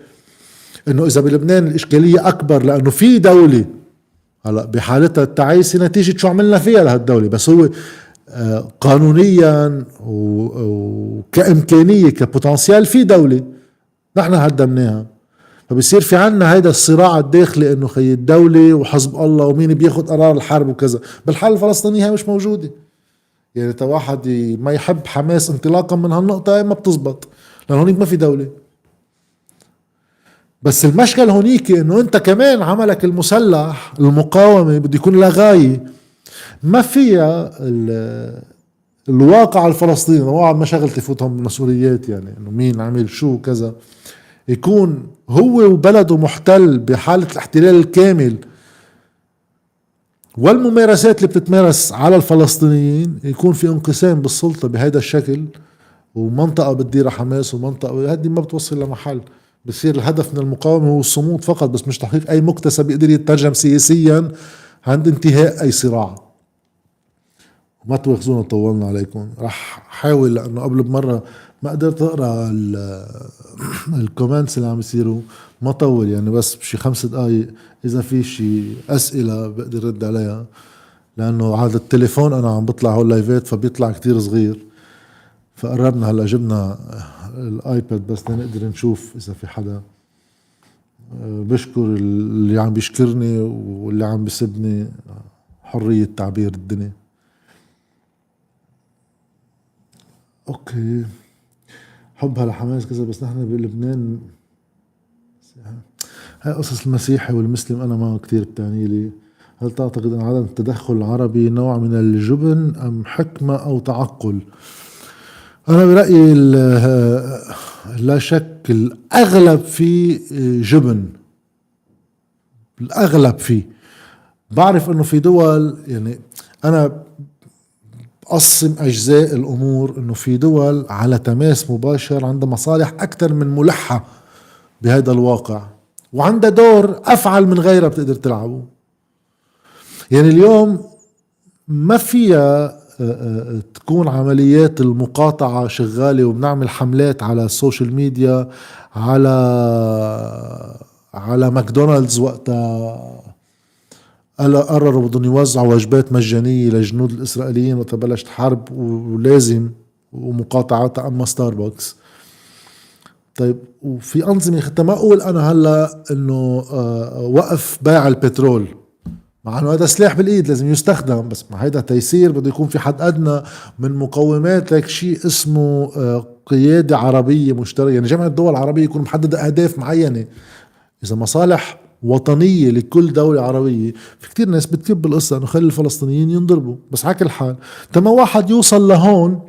إنه إذا بلبنان الإشكالية أكبر لأنه في دولة هلا بحالتها التعيسه نتيجة شو عملنا فيها لهالدولة. بس هو آه، قانونيا وكإمكانية كبوتنسيال في دولة نحن هدمناها فبصير في عنا هيدا الصراع الداخلي إنه خي الدولة وحزب الله ومين بياخد قرار الحرب وكذا. بالحالة الفلسطينية هي مش موجودة. يعني تا واحد ما يحب حماس انطلاقا من هالنقطة ما بتزبط. لأن هونيك ما في دولة. بس المشكل هونيك إنه أنت كمان عملك المسلح المقاومة بده يكون لها غاية. ما فيها الواقع الفلسطيني واحد ما شغل تفوتهم مسؤوليات يعني إنه مين عمل شو كذا. يكون هو وبلده محتل بحالة الاحتلال الكامل. والممارسات اللي بتتمارس على الفلسطينيين يكون في انقسام بالسلطة بهذا الشكل ومنطقة بتديرها حماس ومنطقة هذه ما بتوصل لمحل. بصير الهدف من المقاومة هو الصمود فقط بس مش تحقيق أي مكتسب يقدر يترجم سياسيا عند انتهاء أي صراع. وما تواخذونا طولنا عليكم. راح حاول لأنه قبل بمرة ما قدرت أقرأ الكومنتس اللي عم يصيروا. ما طول يعني بس بشي خمس دقايق. إذا في شي أسئلة بقدر رد عليها. لأنه هذا التليفون أنا عم بطلع هول لايفات فبيطلع كتير صغير. فقربنا هلأ جبنا ال iPad بس لنقدر نشوف إذا في حدا. بشكر اللي عم بيشكرني واللي عم بيسبني حرية تعبير الدنيا. Okay. حبها لحماس كذا بس نحن بلبنان. هاي قصص المسيحي والمسلم أنا ما كثير بتعني لي. هل تعتقد إن عدم التدخل العربي نوع من الجبن أم حكمة أو تعقل؟ أنا برأيي لا شك الأغلب فيه جبن. الأغلب فيه بعرف إنه في دول يعني أنا بقسم أجزاء الأمور إنه في دول على تماس مباشر عندها مصالح أكثر من ملحة بهذا الواقع وعندها دور أفعل من غيرها بتقدر تلعبه. يعني اليوم ما فيها تكون عمليات المقاطعة شغالة وبنعمل حملات على ال social media على على ماكدونالدز وقتها. قرروا بدهم يوزعوا وجبات مجانية للجنود الإسرائيليين وقت بلشت حرب ولازم ومقاطعتها أما ستاربكس طيب وفي أنظمة حتى ما أقول أنا هلأ إنه آه، وقف بيع البترول. مع إنه هذا سلاح بالإيد لازم يستخدم بس مع هيدا تيسير بده يكون في حد أدنى من مقومات لك شيء اسمه آه، قيادة عربية مشتركة. يعني جامعه الدول العربية يكون محددة أهداف معينة. إذا مصالح وطنية لكل دولة عربية في كتير ناس بتكب بالقصة إنه خلي الفلسطينيين ينضربوا. بس على كل حال تما واحد يوصل لهون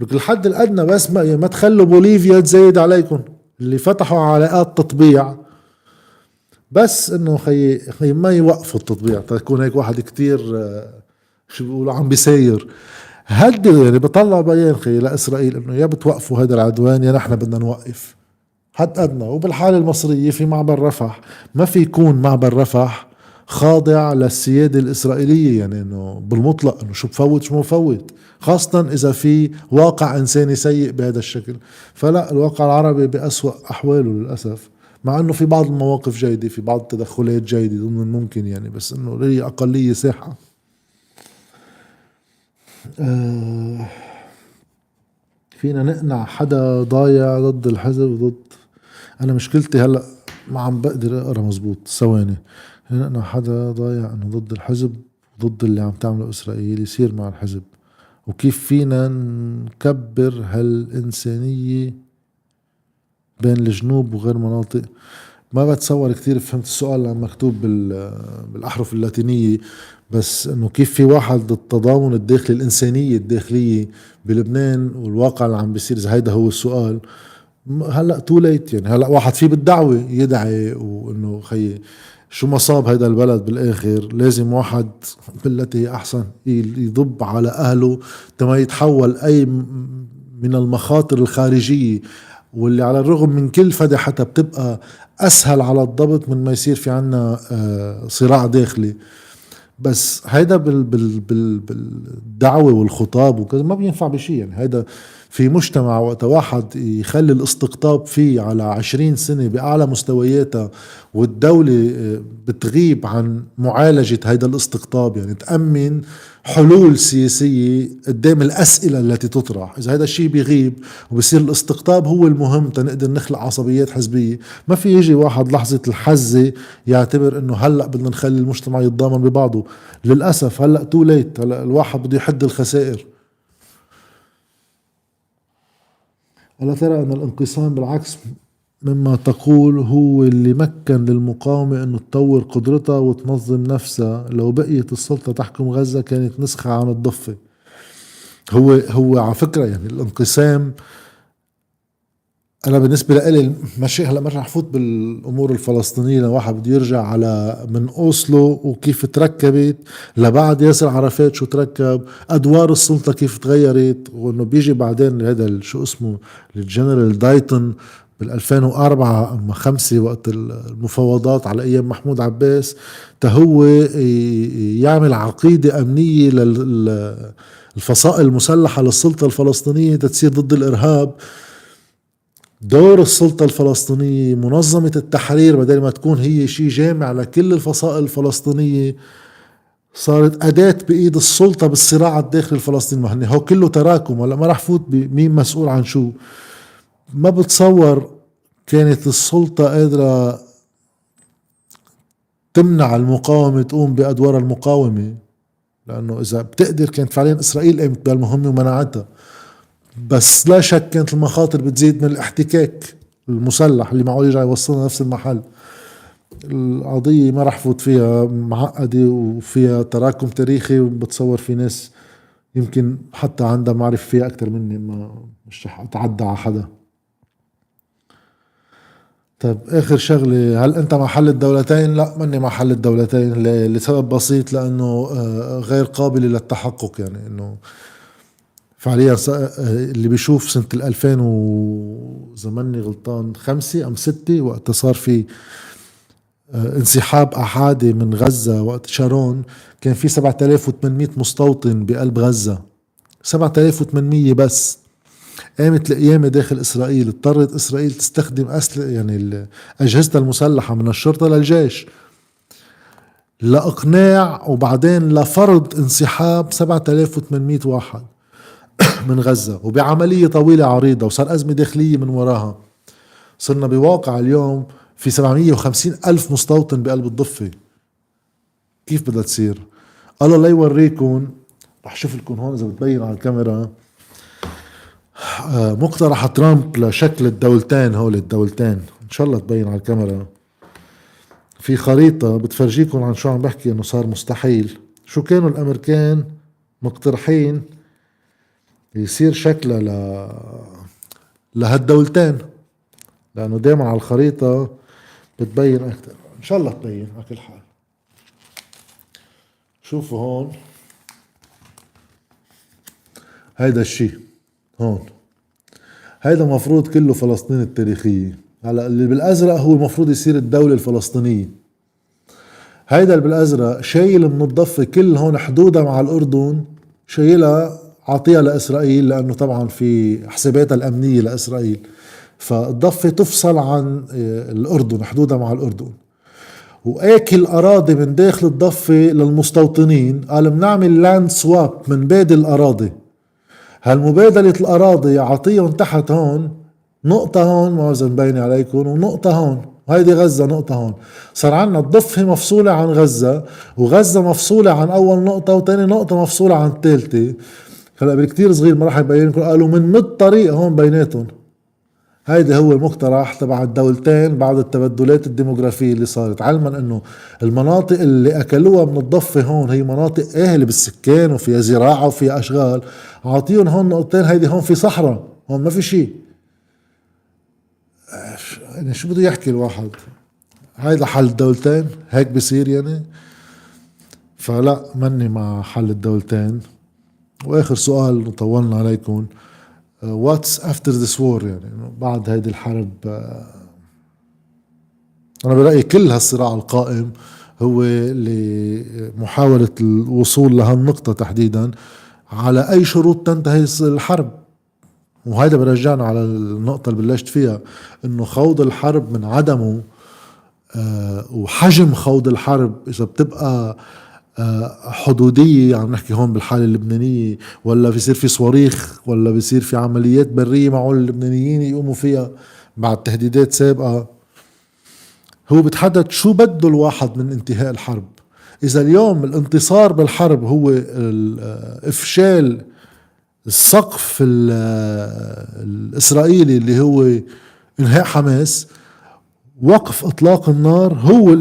لك الحد الأدنى بس ما, ما تخلوا بوليفيا تزايد عليكم. اللي فتحوا علاقات تطبيع بس إنه خي, خي ما يوقفوا التطبيع. تكون هيك واحد كتير آه، شو بيقولوا عم بيساير هددوا يعني بطلع بيان خي لإسرائيل إنه يا بتوقفوا هذا العدوان يا نحن بدنا نوقف. حد أدنى. وبالحالة المصرية في معبر رفح. ما في يكون معبر رفح خاضع للسيادة الإسرائيلية. يعني إنه بالمطلق إنه شو بفوت شو ما بفوت. خاصة إذا في واقع إنساني سيء بهذا الشكل. فلا الواقع العربي بأسوأ أحواله للأسف. مع إنه في بعض المواقف جيدة في بعض التدخلات جيدة ضمن الممكن يعني بس إنه هي أقلية ساحة. آه فينا نقنع حدا ضايع ضد الحزب ضد أنا مشكلتي هلأ ما عم بقدر أقرأ مزبوط. ثواني نقنع حدا ضايع إنه ضد الحزب ضد اللي عم تعمله إسرائيل يصير مع الحزب. وكيف فينا نكبر هالإنسانية بين الجنوب وغير مناطق. ما بتصور كثير فهمت السؤال اللي مكتوب بالأحرف اللاتينية. بس إنه كيف في واحد التضامن الداخلي الإنسانية الداخلية بلبنان والواقع اللي عم بيصير؟ إذا هيدا هو السؤال. هلأ تو ليت يعني. هلأ واحد في بالدعوة يدعي وإنه خيي شو ما صاب هيدا البلد بالآخر لازم واحد بالتي هي أحسن يضب على أهله تما يتحول أي من المخاطر الخارجية. واللي على الرغم من كل فدحتها بتبقى أسهل على الضبط من ما يصير في عنا آه، صراع داخلي. بس هيدا بال بال بال بالدعوة والخطاب وكذا ما بينفع بشيء يعني. هيدا في مجتمع وقت واحد يخلي الاستقطاب فيه على عشرين سنة بأعلى مستوياتها والدولة آه، بتغيب عن معالجة هيدا الاستقطاب. يعني تأمن حلول سياسية قدام الأسئلة التي تطرح. إذا هذا الشيء بيغيب وبصير الاستقطاب هو المهم تنقدر نخلق عصبيات حزبية. ما في يجي واحد لحظة الحزة يعتبر إنه هلأ بدنا نخلي المجتمع يتضامن ببعضه. للأسف هلأ تو ليت هلأ الواحد بده يحد الخسائر. ألا ترى أن الانقسام بالعكس مما تقول هو اللي مكن للمقاومة أنه تطور قدرتها وتنظم نفسها؟ لو بقيت السلطة تحكم غزة كانت نسخة عن الضفة. هو هو على فكرة يعني الانقسام أنا بالنسبة لي ماشي هلأ ما رح فوت بالأمور الفلسطينية لو واحد بده يرجع على من أوسلو وكيف تركبت لبعد ياسر عرفات شو تركب أدوار السلطة كيف تغيرت وإنه بيجي بعدين هذا شو اسمه الجنرال دايتون بال 2004 أما خمسة وقت المفاوضات على أيام محمود عباس تهو يعمل عقيدة أمنية للفصائل المسلحة للسلطة الفلسطينية تتصير ضد الإرهاب. دور السلطة الفلسطينية منظمة التحرير بدل ما تكون هي شيء جامع لكل الفصائل الفلسطينية صارت أداة بإيد السلطة بالصراع الداخلي الفلسطيني. ما هن هو كله تراكم ولا ما راح فوت بمين مسؤول عن شو. ما بتصور كانت السلطة قادرة تمنع المقاومة تقوم بأدوار المقاومة؟ لأنه إذا بتقدر كانت فعليا إسرائيل قامت بهالمهمة ومنعتها. بس لا شك كانت المخاطر بتزيد من الاحتكاك المسلح اللي معقول يرجع يوصلنا نفس المحل القضية ما رح فوت فيها معقدة وفيها تراكم تاريخي وبتصور في ناس يمكن حتى عندها معرفة فيها أكثر مني ما مش رح أتعدى على حدا طيب آخر شغلة هل أنت مع حل الدولتين؟ لا ماني مع حل الدولتين لسبب بسيط لأنه آه، غير قابل للتحقق يعني إنه فعليا اللي بيشوف سنة ال 2000 وزمني غلطان خمسة أم ستة وقت صار في آه، انسحاب أحادي من غزة وقت شارون كان في 7800 مستوطن بقلب غزة. 7800 بس. قامت القيامة داخل إسرائيل اضطرت إسرائيل تستخدم أسلحة يعني أجهزتها المسلحة من الشرطة للجيش. لإقناع وبعدين لفرض انسحاب 7800 واحد. من غزة وبعملية طويلة عريضة وصار أزمة داخلية من وراها. صرنا بواقع اليوم في 750 ألف مستوطن بقلب الضفة. كيف بدها تصير؟ الله لا يوريكم رح شوف لكم هون إذا بتبين على الكاميرا. آه، مقترح ترامب لشكل الدولتين هول الدولتين. إن شاء الله تبين على الكاميرا. في خريطة بتفرجيكم عن شو عم بحكي إنه صار مستحيل. شو كانوا الأمريكان مقترحين؟ يصير شكلها ل لهالدولتين لأنه دائما على الخريطة بتبين أكثر إن شاء الله تبين على كل حال. شوفوا هون. هيدا الشيء هون. هيدا مفروض كله فلسطين التاريخية. هلا اللي بالأزرق هو المفروض يصير الدولة الفلسطينية. هيدا اللي بالأزرق شايل من الضفة كل هون حدودها مع الأردن شايلها عطيها لإسرائيل لأنه طبعا في حساباتها الأمنية لإسرائيل. فالضفة تفصل عن آه، الأردن حدودها مع الأردن. وآكل أراضي من داخل الضفة للمستوطنين. قال بنعمل لاند سواب من بادي الأراضي. هالمبادلة الأراضي أعطيهم تحت هون. نقطة هون ما إذا مبينة عليكم ونقطة هون. هيدي غزة نقطة هون. صار عنا الضفة مفصولة عن غزة وغزة مفصولة عن أول نقطة وتاني نقطة مفصولة عن الثالثة. هلا بالكتير صغير ما راح يبين لكم. قالوا من مد طريق هون بيناتهم. هيدا هو المقترح تبع الدولتين بعد التبدلات الديموغرافية اللي صارت. علما إنه المناطق اللي أكلوها من الضفة هون هي مناطق اهلة بالسكان وفيها زراعة وفيها أشغال. عاطيهم هون نقطتين هيدي هون في صحراء. هون ما في شيء يعني شو بده يحكي الواحد؟ هيدا حل الدولتين هيك بصير يعني. فلا مني مع حل الدولتين. وآخر سؤال طولنا عليكم. What's after this war يعني؟ بعد هيدي الحرب آه، أنا برأيي كل هالصراع القائم هو لمحاولة الوصول لهالنقطة تحديدا. على أي شروط تنتهي الحرب؟ وهذا برجعنا على النقطة اللي بلشت فيها إنه خوض الحرب من عدمه آه، وحجم خوض الحرب إذا بتبقى حدودية عم نحكي هون بالحالة اللبنانية ولا بيصير في صواريخ ولا بيصير في عمليات برية معقول اللبنانيين يقوموا فيها بعد تهديدات سابقة. هو بتحدد شو بده الواحد من انتهاء الحرب. إذا اليوم الانتصار بالحرب هو إفشال السقف الإسرائيلي اللي هو إنهاء حماس وقف إطلاق النار هو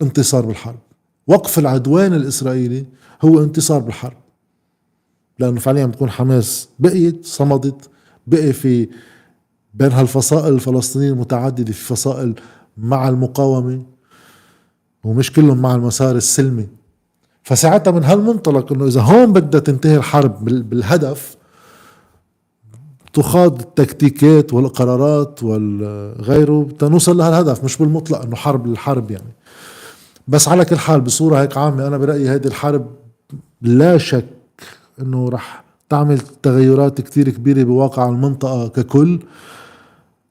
الانتصار بالحرب. وقف العدوان الإسرائيلي هو انتصار بالحرب. لأنه فعليا بتكون حماس بقيت صمدت بقي في بين هالفصائل الفلسطينية المتعددة في فصائل مع المقاومة ومش كلهم مع المسار السلمي. فساعتها من هالمنطلق إنه إذا هون بدها تنتهي الحرب بالهدف تخاض التكتيكات والقرارات والغيره تنوصل لهالهدف مش بالمطلق إنه حرب للحرب يعني. بس على كل حال بصورة هيك عامة أنا برأيي هذه الحرب لا شك إنه رح تعمل تغيرات كتير كبيرة بواقع المنطقة ككل.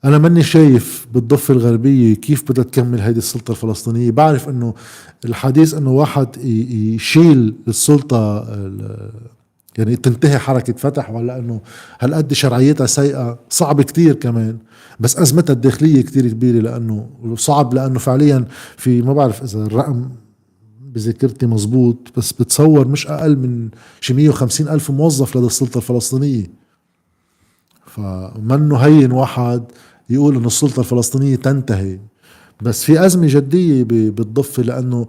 أنا ماني شايف بالضفة الغربية كيف بدها تكمل هيدي السلطة الفلسطينية. بعرف إنه الحديث إنه واحد يشيل السلطة يعني تنتهي حركة فتح ولا إنه هالقد شرعيتها سيئة؟ صعب كتير كمان. بس أزمتها الداخلية كتير كبيرة لأنه صعب لأنه فعليا في ما بعرف إذا الرقم بذاكرتي مزبوط بس بتصور مش أقل من شي 150 ألف موظف لدى السلطة الفلسطينية. فمنه هين واحد يقول إنه السلطة الفلسطينية تنتهي. بس في أزمة جدية بالضفة لأنه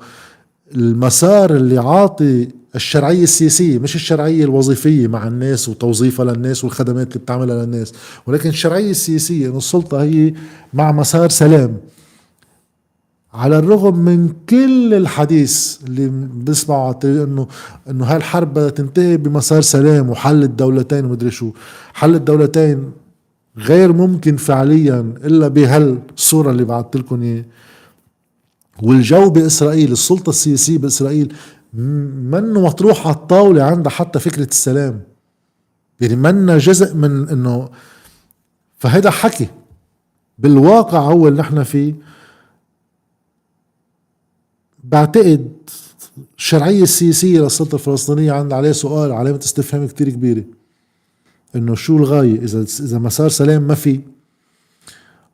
المسار اللي عاطي الشرعية السياسية مش الشرعية الوظيفية مع الناس وتوظيفها للناس والخدمات اللي بتعملها للناس. ولكن الشرعية السياسية انه السلطة هي مع مسار سلام. على الرغم من كل الحديث اللي بنسمعه انه إنه هالحرب بدها تنتهي بمسار سلام وحل الدولتين ومدري شو. حل الدولتين غير ممكن فعليا إلا بهالصورة اللي بعثت لكم اياه والجو بإسرائيل السلطة السياسية بإسرائيل منه مطروح على الطاولة عندها حتى فكرة السلام. يعني منا جزء من إنه فهذا حكي. بالواقع هو اللي نحن فيه. بعتقد الشرعية السياسية للسلطة الفلسطينية عندها عليه سؤال علامة استفهام كتير كبيرة. إنه شو الغاية؟ اذا إذا مسار سلام ما في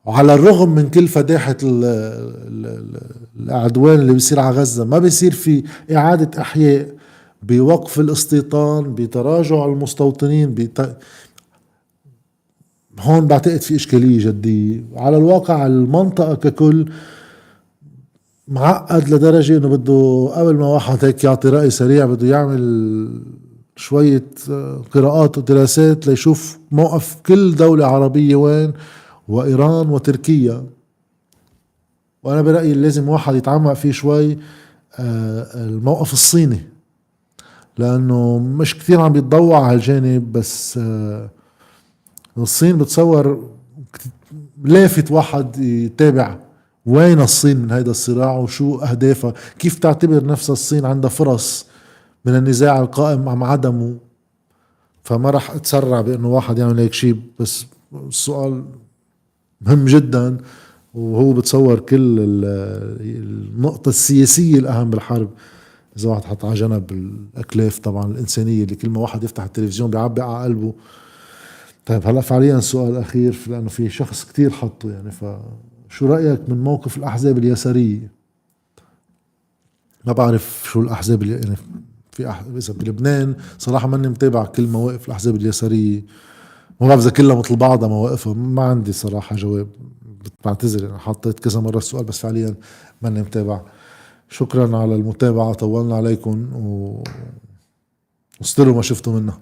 وعلى الرغم من كل فداحة العدوان اللي بيصير على غزة ما بيصير في إعادة إحياء بوقف الاستيطان بتراجع المستوطنين بت... هون بعتقد في إشكالية جدية. على الواقع المنطقة ككل معقد لدرجة إنه بده قبل ما واحد هيك يعطي رأي سريع بده يعمل شوية قراءات ودراسات ليشوف موقف كل دولة عربية وين وإيران وتركيا. وأنا برأيي لازم واحد يتعمق فيه شوي آه، الموقف الصيني لأنه مش كثير عم بيتضوع على الجانب بس آه، الصين بتصور لافت واحد يتابع وين الصين من هذا الصراع وشو أهدافها كيف تعتبر نفسها الصين عندها فرص من النزاع القائم مع عدمه. فما راح أتسرع بأنه واحد يعمل هيك شيء بس السؤال مهم جدا وهو بتصور كل النقطة السياسية الأهم بالحرب. إذا واحد حط على جنب الأكلاف طبعا الإنسانية اللي كل ما واحد يفتح التلفزيون بيعبي على قلبه. طيب هلأ فعليا سؤال أخير لأنه في شخص كتير حطه يعني فشو رأيك من موقف الأحزاب اليسارية؟ ما بعرف شو الأحزاب اللي يعني في أح... بلبنان صراحة ماني متابع كل مواقف الأحزاب اليسارية. ما بعرف إذا كلها مثل بعضها مواقفها ما عندي صراحة جواب بعتذر أنا حطيت كذا مرة السؤال بس فعليا ماني متابع. شكرا على المتابعة طولنا عليكم و... واستروا ما شفتوا منا